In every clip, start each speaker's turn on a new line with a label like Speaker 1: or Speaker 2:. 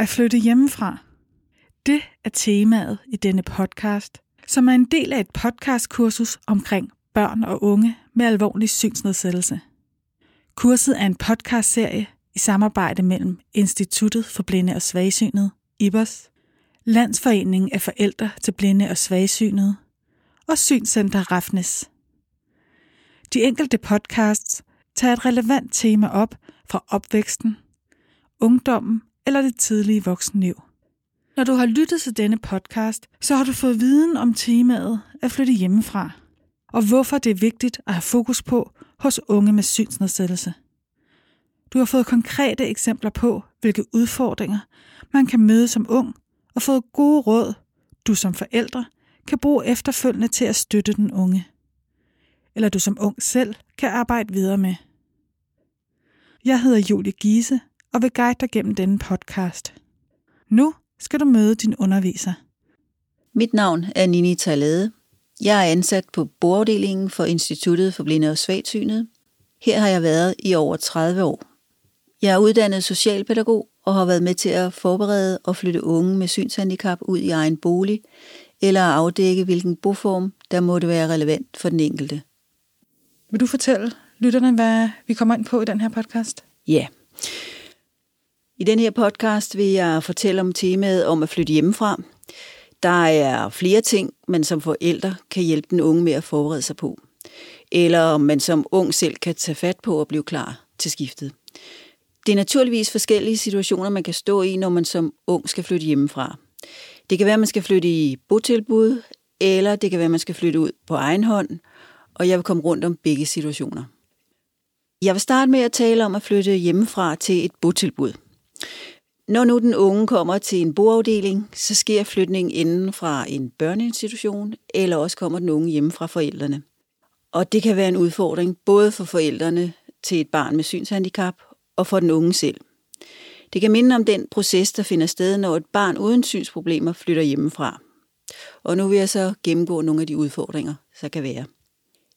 Speaker 1: At flytte hjemmefra. Det er temaet i denne podcast, som er en del af et podcastkursus omkring børn og unge med alvorlig synsnedsættelse. Kurset er en podcastserie i samarbejde mellem Instituttet for Blinde og Svagsynede, IBOS, Landsforeningen af Forældre til Blinde og Svagsynede og Synscenter Rafnes. De enkelte podcasts tager et relevant tema op fra opvæksten, ungdommen eller det tidlige voksenliv. Når du har lyttet til denne podcast, så har du fået viden om temaet at flytte hjemmefra, og hvorfor det er vigtigt at have fokus på hos unge med synsnedsættelse. Du har fået konkrete eksempler på, hvilke udfordringer man kan møde som ung, og fået gode råd, du som forældre kan bruge efterfølgende til at støtte den unge. Eller du som ung selv kan arbejde videre med. Jeg hedder Julie Giese og vil guide dig gennem denne podcast. Nu skal du møde din underviser.
Speaker 2: Mit navn er Nini Talade. Jeg er ansat på bordafdelingen for Instituttet for Blinde og Svagsynede. Her har jeg været i over 30 år. Jeg er uddannet socialpædagog og har været med til at forberede og flytte unge med synshandicap ud i egen bolig, eller afdække, hvilken boform, der måtte være relevant for den enkelte.
Speaker 1: Vil du fortælle lytterne, hvad vi kommer ind på i den her podcast?
Speaker 2: Ja. I den her podcast vil jeg fortælle om temaet om at flytte hjemmefra. Der er flere ting, man som forældre kan hjælpe den unge med at forberede sig på. Eller om man som ung selv kan tage fat på og blive klar til skiftet. Det er naturligvis forskellige situationer, man kan stå i, når man som ung skal flytte hjemmefra. Det kan være, at man skal flytte i botilbud, eller det kan være, at man skal flytte ud på egen hånd, og jeg vil komme rundt om begge situationer. Jeg vil starte med at tale om at flytte hjemmefra til et botilbud. Når nu den unge kommer til en boafdeling, så sker flytningen inden fra en børneinstitution, eller også kommer den unge hjemme fra forældrene. Og det kan være en udfordring både for forældrene til et barn med synshandicap og for den unge selv. Det kan minde om den proces, der finder sted, når et barn uden synsproblemer flytter hjemmefra. Og nu vil jeg så gennemgå nogle af de udfordringer, der kan være.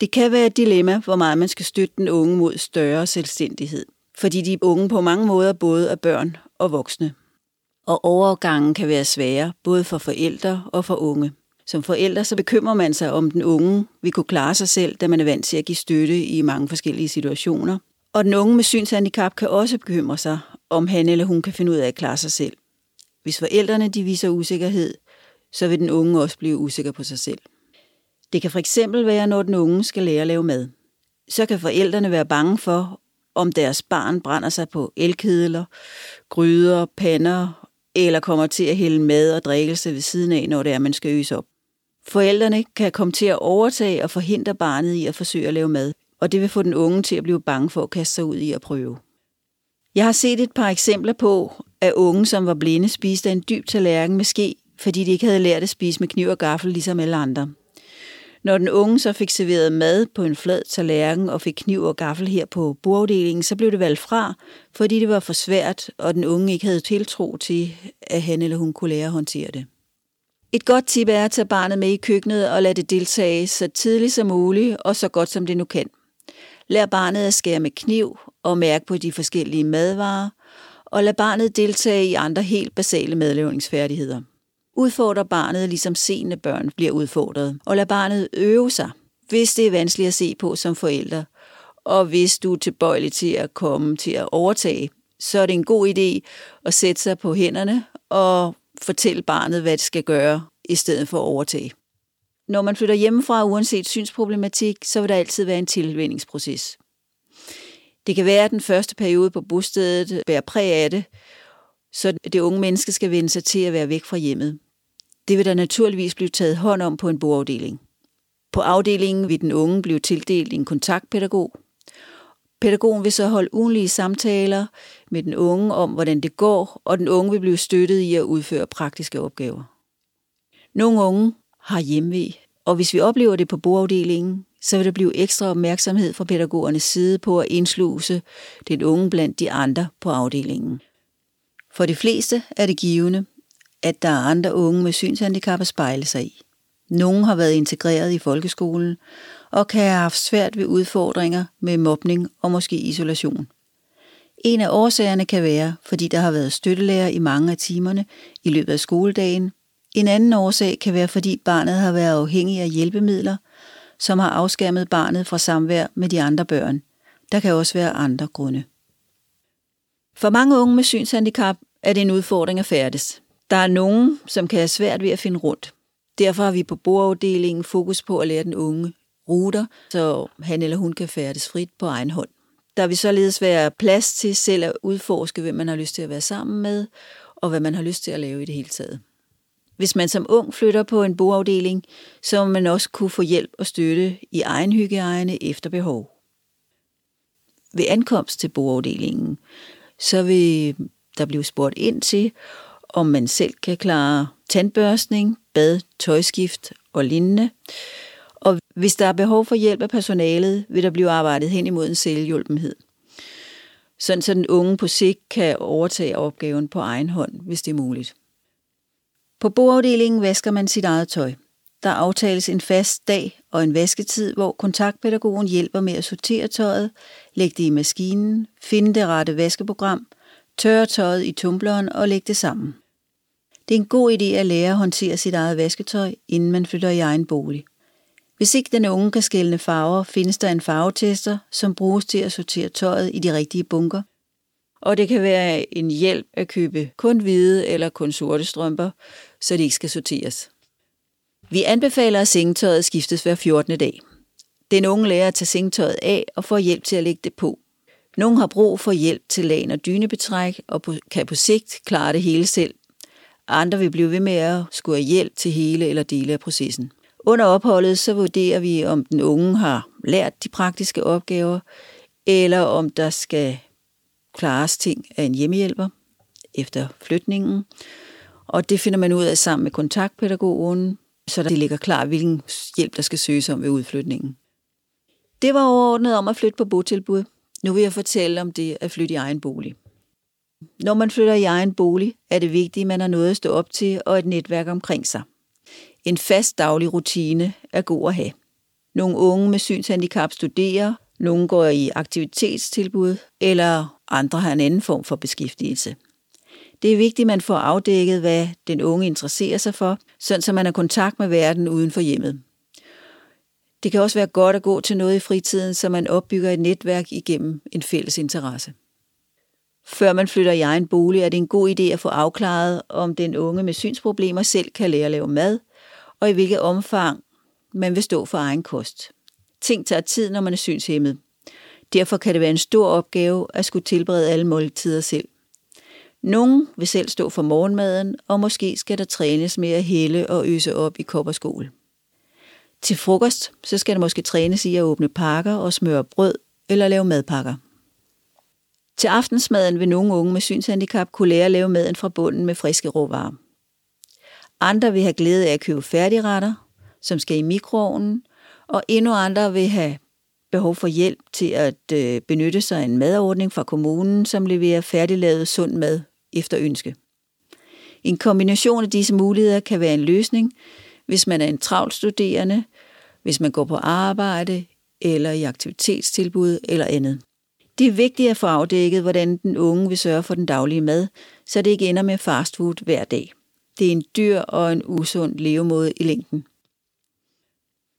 Speaker 2: Det kan være et dilemma, hvor meget man skal støtte den unge mod større selvstændighed, fordi de unge på mange måder både er børn og voksne. Og overgangen kan være svær, både for forældre og for unge. Som forældre så bekymrer man sig om den unge vil kunne klare sig selv, da man er vant til at give støtte i mange forskellige situationer. Og den unge med synshandicap kan også bekymre sig, om han eller hun kan finde ud af at klare sig selv. Hvis forældrene de viser usikkerhed, så vil den unge også blive usikker på sig selv. Det kan for eksempel være, når den unge skal lære at lave mad. Så kan forældrene være bange for, om deres barn brænder sig på elkedler, gryder, pander, eller kommer til at hælde mad og drikkelse ved siden af, når det er, man skal øse op. Forældrene kan komme til at overtage og forhindre barnet i at forsøge at lave mad, og det vil få den unge til at blive bange for at kaste sig ud i at prøve. Jeg har set et par eksempler på, at unge, som var blinde, spiste en dyb tallerken med ske, fordi de ikke havde lært at spise med kniv og gaffel ligesom alle andre. Når den unge så fik serveret mad på en flad tallerken og fik kniv og gaffel her på bordafdelingen, så blev det valgt fra, fordi det var for svært, og den unge ikke havde tiltro til, at han eller hun kunne lære at håndtere det. Et godt tip er at tage barnet med i køkkenet og lade det deltage så tidligt som muligt og så godt som det nu kan. Lær barnet at skære med kniv og mærke på de forskellige madvarer, og lad barnet deltage i andre helt basale madlavningsfærdigheder. Udfordre barnet, ligesom seende børn bliver udfordret, og lad barnet øve sig, hvis det er vanskeligt at se på som forælder, og hvis du er tilbøjelig til at komme til at overtage, så er det en god idé at sætte sig på hænderne og fortælle barnet, hvad det skal gøre, i stedet for at overtage. Når man flytter hjemmefra, uanset synsproblematik, så vil der altid være en tilvændingsproces. Det kan være, at den første periode på bostedet bærer præg af det, så det unge menneske skal vende sig til at være væk fra hjemmet. Det vil der naturligvis blive taget hånd om på en boafdeling. På afdelingen vil den unge blive tildelt en kontaktpædagog. Pædagogen vil så holde ugenlige samtaler med den unge om, hvordan det går, og den unge vil blive støttet i at udføre praktiske opgaver. Nogle unge har hjemve, og hvis vi oplever det på boafdelingen, så vil der blive ekstra opmærksomhed fra pædagogernes side på at indsluse den unge blandt de andre på afdelingen. For de fleste er det givende, at der er andre unge med synshandicap at spejle sig i. Nogle har været integreret i folkeskolen og kan have haft svært ved udfordringer med mobning og måske isolation. En af årsagerne kan være, fordi der har været støttelærer i mange af timerne i løbet af skoledagen. En anden årsag kan være, fordi barnet har været afhængig af hjælpemidler, som har afskærmet barnet fra samvær med de andre børn. Der kan også være andre grunde. For mange unge med synshandicap er det en udfordring at færdes. Der er nogen, som kan have svært ved at finde rundt. Derfor har vi på bordafdelingen fokus på at lære den unge ruter, så han eller hun kan færdes frit på egen hånd. Der vil således være plads til selv at udforske, hvem man har lyst til at være sammen med, og hvad man har lyst til at lave i det hele taget. Hvis man som ung flytter på en boafdeling, så må man også kunne få hjælp og støtte i egen hygiejne efter behov. Ved ankomst til boafdelingen, så vil der blive spurgt ind til, om man selv kan klare tandbørstning, bad, tøjskift og lignende. Og hvis der er behov for hjælp af personalet, vil der blive arbejdet hen imod en selvhjulpenhed. Sådan så den unge på sigt kan overtage opgaven på egen hånd, hvis det er muligt. På boafdelingen vasker man sit eget tøj. Der aftales en fast dag og en vasketid, hvor kontaktpædagogen hjælper med at sortere tøjet, lægge det i maskinen, finde det rette vaskeprogram, tørre tøjet i tumbleren og lægge det sammen. Det er en god idé at lære at håndtere sit eget vasketøj, inden man flytter i egen bolig. Hvis ikke den unge kan skælne farver, findes der en farvetester, som bruges til at sortere tøjet i de rigtige bunker. Og det kan være en hjælp at købe kun hvide eller kun sorte strømper, så de ikke skal sorteres. Vi anbefaler, at sengetøjet skiftes hver 14. dag. Den unge lærer at tage sengetøjet af og får hjælp til at lægge det på. Nogle har brug for hjælp til lagen og dynebetræk og kan på sigt klare det hele selv. Andre vil blive ved med at skulle have hjælp til hele eller dele af processen. Under opholdet så vurderer vi, om den unge har lært de praktiske opgaver, eller om der skal klares ting af en hjemmehjælper efter flytningen. Og det finder man ud af sammen med kontaktpædagogen, så det ligger klar, hvilken hjælp der skal søges om ved udflytningen. Det var overordnet om at flytte på botilbud. Nu vil jeg fortælle om det at flytte i egen bolig. Når man flytter i egen bolig, er det vigtigt, at man har noget at stå op til og et netværk omkring sig. En fast daglig rutine er god at have. Nogle unge med synshandicap studerer, nogle går i aktivitetstilbud, eller andre har en anden form for beskæftigelse. Det er vigtigt, at man får afdækket, hvad den unge interesserer sig for, sådan så man har kontakt med verden uden for hjemmet. Det kan også være godt at gå til noget i fritiden, så man opbygger et netværk igennem en fælles interesse. Før man flytter i egen bolig, er det en god idé at få afklaret, om den unge med synsproblemer selv kan lære at lave mad, og i hvilket omfang man vil stå for egen kost. Ting tager tid, når man er synshæmmet. Derfor kan det være en stor opgave at skulle tilberede alle måltider selv. Nogen vil selv stå for morgenmaden, og måske skal der trænes med at hælde og øse op i kop og skål. Til frokost så skal der måske trænes i at åbne pakker og smøre brød eller lave madpakker. Til aftensmaden vil nogle unge med synshandicap kunne lære at lave maden fra bunden med friske råvarer. Andre vil have glæde af at købe færdigretter, som skal i mikroovnen, og endnu andre vil have behov for hjælp til at øh, benytte sig af en madordning fra kommunen, som leverer færdiglavet sund mad efter ønske. En kombination af disse muligheder kan være en løsning, hvis man er en travl studerende, hvis man går på arbejde eller i aktivitetstilbud eller andet. Det er vigtigt at få afdækket, hvordan den unge vil sørge for den daglige mad, så det ikke ender med fastfood hver dag. Det er en dyr og en usund levemåde i længden.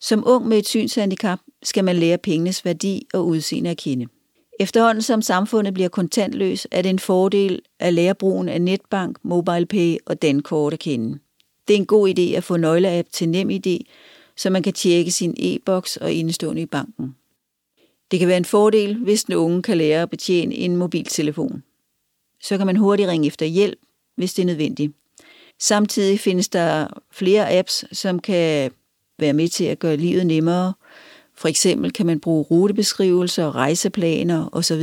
Speaker 2: Som ung med et synshandicap skal man lære pengenes værdi og udseende at kende. Efterhånden som samfundet bliver kontantløs, er det en fordel at lære brugen af netbank, MobilePay og dankort at kende. Det er en god idé at få nøgleapp til NemID, så man kan tjekke sin e-boks og indestående i banken. Det kan være en fordel, hvis den unge kan lære at betjene en mobiltelefon. Så kan man hurtigt ringe efter hjælp, hvis det er nødvendigt. Samtidig findes der flere apps, som kan være med til at gøre livet nemmere. For eksempel kan man bruge rutebeskrivelser, rejseplaner osv.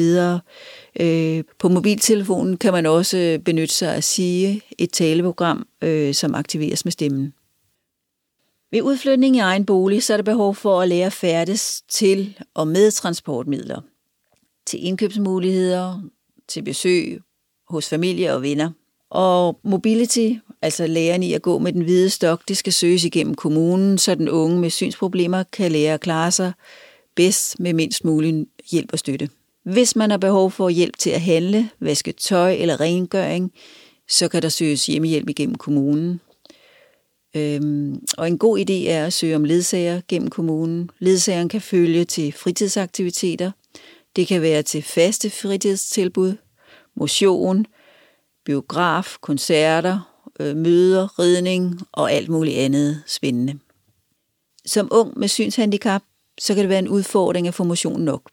Speaker 2: Øh, på mobiltelefonen kan man også benytte sig af sige et taleprogram, øh, som aktiveres med stemmen. Ved udflytning i egen bolig, så er der behov for at lære færdes til og med transportmidler. Til indkøbsmuligheder, til besøg hos familie og venner. Og mobility, altså læren i at gå med den hvide stok, det skal søges igennem kommunen, så den unge med synsproblemer kan lære at klare sig bedst med mindst mulig hjælp og støtte. Hvis man har behov for hjælp til at handle, vaske tøj eller rengøring, så kan der søges hjemmehjælp igennem kommunen. Øhm, og en god idé er at søge om ledsager gennem kommunen. Ledsageren kan følge til fritidsaktiviteter. Det kan være til faste fritidstilbud, motion, biograf, koncerter, øh, møder, ridning og alt muligt andet spændende. Som ung med synshandicap, så kan det være en udfordring at få motion nok.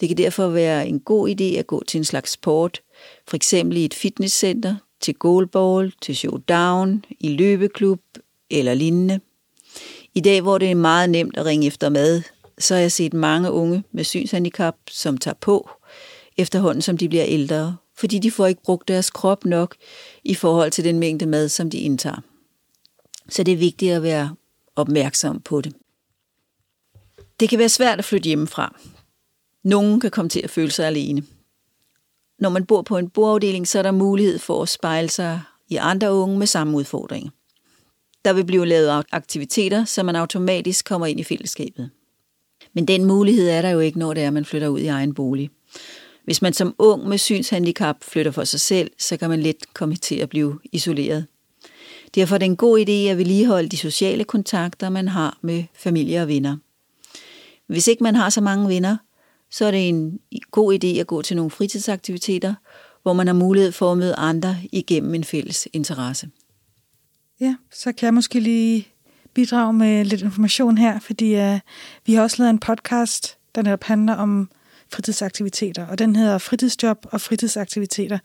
Speaker 2: Det kan derfor være en god idé at gå til en slags sport, for eksempel i et fitnesscenter, til goalball, til showdown, i løbeklub eller lignende. I dag, hvor det er meget nemt at ringe efter mad, så har jeg set mange unge med synshandicap, som tager på, efterhånden som de bliver ældre, fordi de får ikke brugt deres krop nok i forhold til den mængde mad, som de indtager. Så det er vigtigt at være opmærksom på det. Det kan være svært at flytte hjemmefra. Nogen kan komme til at føle sig alene. Når man bor på en boafdeling, så er der mulighed for at spejle sig i andre unge med samme udfordringer. Der vil blive lavet aktiviteter, så man automatisk kommer ind i fællesskabet. Men den mulighed er der jo ikke, når det er, at man flytter ud i egen bolig. Hvis man som ung med synshandicap flytter for sig selv, så kan man let komme til at blive isoleret. Derfor er det en god idé at vedligeholde de sociale kontakter, man har med familie og venner. Hvis ikke man har så mange venner, så er det en god idé at gå til nogle fritidsaktiviteter, hvor man har mulighed for at møde andre igennem en fælles interesse.
Speaker 1: Ja, så kan jeg måske lige bidrage med lidt information her, fordi uh, vi har også lavet en podcast, der netop handler om fritidsaktiviteter, og den hedder Fritidsjob og fritidsaktiviteter.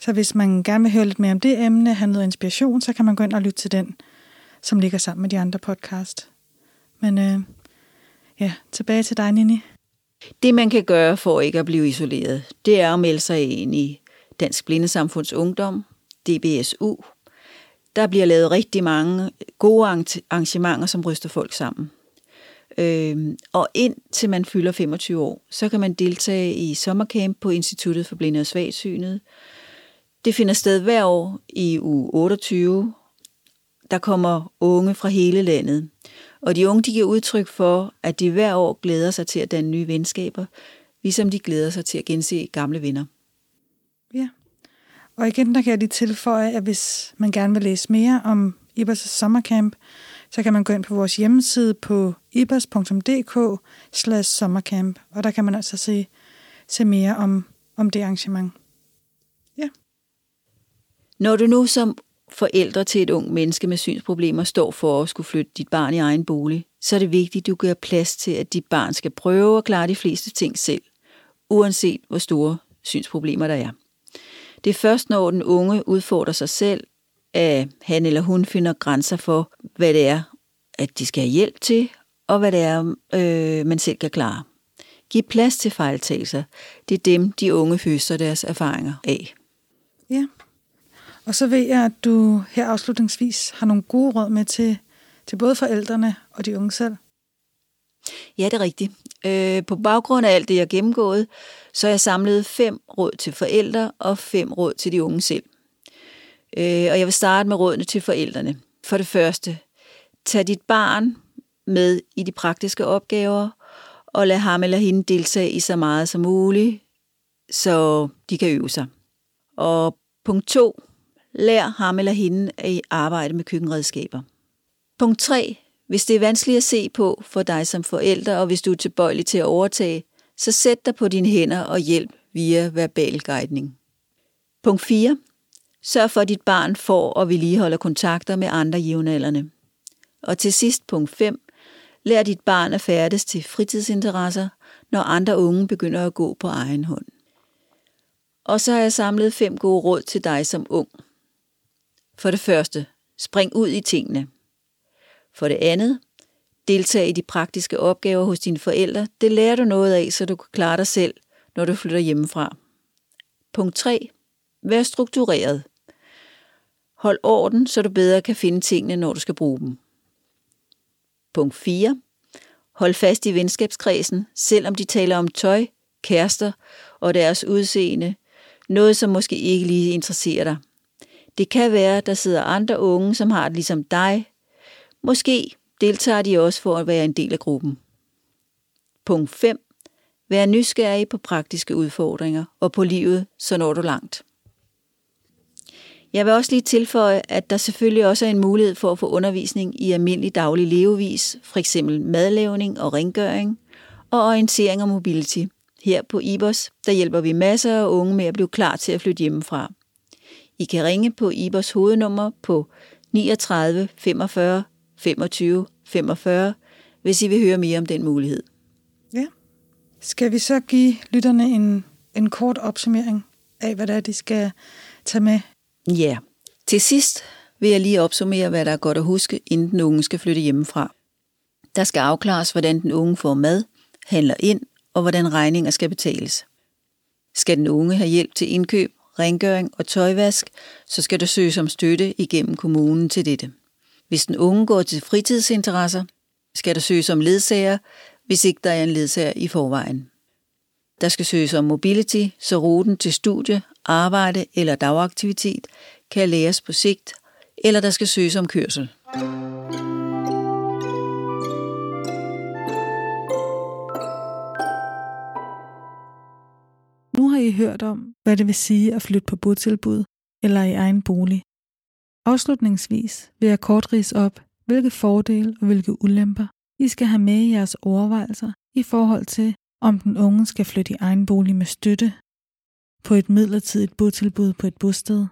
Speaker 1: Så hvis man gerne vil høre lidt mere om det emne, have noget inspiration, så kan man gå ind og lytte til den, som ligger sammen med de andre podcast. Men øh, ja, tilbage til dig, Nini.
Speaker 2: Det, man kan gøre for ikke at blive isoleret, det er at melde sig ind i Dansk Blindesamfunds Ungdom, DBSU. Der bliver lavet rigtig mange gode arrangementer, som ryster folk sammen. Øh, og indtil man fylder 25 år, så kan man deltage i sommercamp på Instituttet for Blinde og Svagsynet. Det finder sted hver år i uge 28. Der kommer unge fra hele landet. Og de unge de giver udtryk for, at de hver år glæder sig til at danne nye venskaber, ligesom de glæder sig til at gense gamle venner.
Speaker 1: Ja, og igen der kan jeg lige tilføje, at hvis man gerne vil læse mere om Ibers sommercamp, så kan man gå ind på vores hjemmeside på ibers.dk sommercamp, og der kan man altså se, se mere om, om det arrangement. Ja.
Speaker 2: Når du nu som forældre til et ung menneske med synsproblemer står for at skulle flytte dit barn i egen bolig, så er det vigtigt, at du gør plads til, at dit barn skal prøve at klare de fleste ting selv, uanset hvor store synsproblemer der er. Det er først, når den unge udfordrer sig selv, at han eller hun finder grænser for, hvad det er, at de skal have hjælp til, og hvad det er, øh, man selv kan klare. Giv plads til fejltagelser. Det er dem, de unge høster deres erfaringer af.
Speaker 1: Ja, og så ved jeg, at du her afslutningsvis har nogle gode råd med til, til både forældrene og de unge selv.
Speaker 2: Ja, det er rigtigt. Øh, på baggrund af alt det, jeg har gennemgået, så har jeg samlet fem råd til forældre og fem råd til de unge selv. Øh, og jeg vil starte med rådene til forældrene. For det første, tag dit barn med i de praktiske opgaver, og lad ham eller hende deltage i så meget som muligt, så de kan øve sig. Og punkt 2. Lær ham eller hende at arbejde med køkkenredskaber. Punkt 3. Hvis det er vanskeligt at se på for dig som forælder, og hvis du er tilbøjelig til at overtage, så sæt dig på dine hænder og hjælp via verbal guidning. Punkt 4. Sørg for, at dit barn får og vedligeholder kontakter med andre jævnaldrende. Og til sidst punkt 5. Lær dit barn at færdes til fritidsinteresser, når andre unge begynder at gå på egen hånd. Og så har jeg samlet fem gode råd til dig som ung. For det første, spring ud i tingene. For det andet, deltag i de praktiske opgaver hos dine forældre. Det lærer du noget af, så du kan klare dig selv, når du flytter hjemmefra. Punkt 3. Vær struktureret. Hold orden, så du bedre kan finde tingene, når du skal bruge dem. Punkt 4. Hold fast i venskabskredsen, selvom de taler om tøj, kærester og deres udseende, noget som måske ikke lige interesserer dig. Det kan være, der sidder andre unge, som har det ligesom dig. Måske deltager de også for at være en del af gruppen. Punkt 5. Vær nysgerrig på praktiske udfordringer og på livet, så når du langt. Jeg vil også lige tilføje, at der selvfølgelig også er en mulighed for at få undervisning i almindelig daglig levevis, f.eks. madlavning og rengøring, og orientering og mobility. Her på IBOS, der hjælper vi masser af unge med at blive klar til at flytte hjemmefra. I kan ringe på IBOS hovednummer på 39 45 25 45, hvis I vil høre mere om den mulighed.
Speaker 1: Ja. Skal vi så give lytterne en, en kort opsummering af, hvad det er, de skal tage med?
Speaker 2: Ja. Til sidst vil jeg lige opsummere, hvad der er godt at huske, inden den unge skal flytte hjemmefra. Der skal afklares, hvordan den unge får mad, handler ind, og hvordan regninger skal betales. Skal den unge have hjælp til indkøb, rengøring og tøjvask, så skal der søges om støtte igennem kommunen til dette. Hvis den unge går til fritidsinteresser, skal der søges om ledsager, hvis ikke der er en ledsager i forvejen. Der skal søges om mobility, så ruten til studie, arbejde eller dagaktivitet kan læres på sigt, eller der skal søges om kørsel.
Speaker 1: Nu har I hørt om, hvad det vil sige at flytte på botilbud eller i egen bolig. Afslutningsvis vil jeg kort rise op, hvilke fordele og hvilke ulemper I skal have med i jeres overvejelser i forhold til, om den unge skal flytte i egen bolig med støtte, på et midlertidigt botilbud på et bosted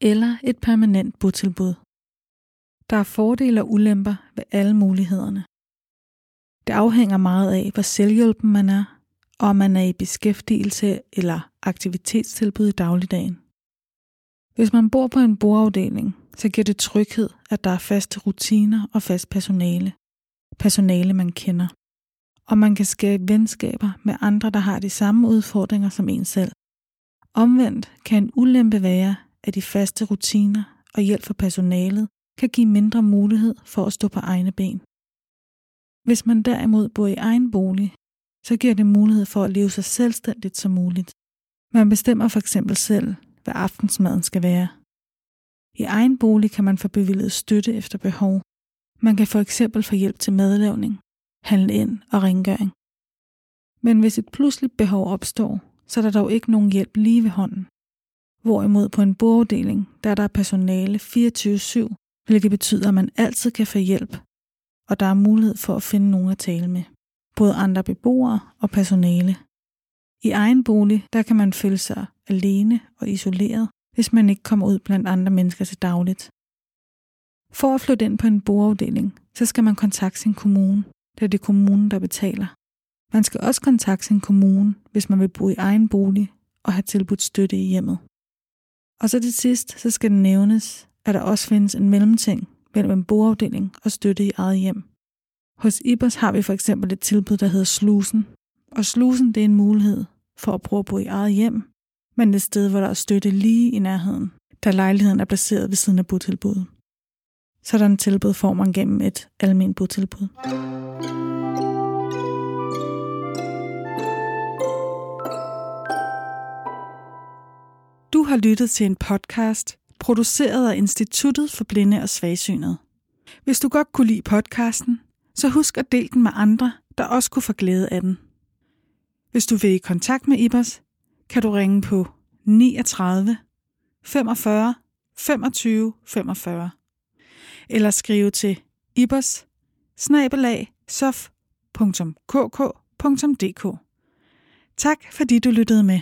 Speaker 1: eller et permanent botilbud. Der er fordele og ulemper ved alle mulighederne. Det afhænger meget af, hvor selvhjælpen man er, og om man er i beskæftigelse eller aktivitetstilbud i dagligdagen. Hvis man bor på en boafdeling, så giver det tryghed, at der er faste rutiner og fast personale. Personale, man kender. Og man kan skabe venskaber med andre, der har de samme udfordringer som en selv. Omvendt kan en ulempe være, at de faste rutiner og hjælp fra personalet kan give mindre mulighed for at stå på egne ben. Hvis man derimod bor i egen bolig, så giver det mulighed for at leve så selvstændigt som muligt. Man bestemmer for eksempel selv, hvad aftensmaden skal være. I egen bolig kan man få bevilget støtte efter behov. Man kan for eksempel få hjælp til madlavning, handle ind og rengøring. Men hvis et pludseligt behov opstår, så er der dog ikke nogen hjælp lige ved hånden. Hvorimod på en borddeling, der der er personale 24-7, hvilket betyder, at man altid kan få hjælp, og der er mulighed for at finde nogen at tale med. Både andre beboere og personale. I egen bolig, der kan man føle sig alene og isoleret, hvis man ikke kommer ud blandt andre mennesker til dagligt. For at flytte ind på en boafdeling, så skal man kontakte sin kommune, da det er kommunen, der betaler. Man skal også kontakte sin kommune, hvis man vil bo i egen bolig og have tilbudt støtte i hjemmet. Og så til sidst, så skal det nævnes, at der også findes en mellemting mellem en boafdeling og støtte i eget hjem. Hos IBOS har vi for eksempel et tilbud, der hedder Slusen. Og Slusen det er en mulighed for at prøve at bo i eget hjem, men et sted, hvor der er støtte lige i nærheden, da lejligheden er placeret ved siden af botilbuddet. Sådan et tilbud får man gennem et almindeligt botilbud. Du har lyttet til en podcast, produceret af Instituttet for Blinde og Svagsynede. Hvis du godt kunne lide podcasten, så husk at dele den med andre, der også kunne få glæde af den. Hvis du vil i kontakt med Ibers, kan du ringe på 39 45 25 45 eller skrive til ibers sof.kk.dk. Tak fordi du lyttede med.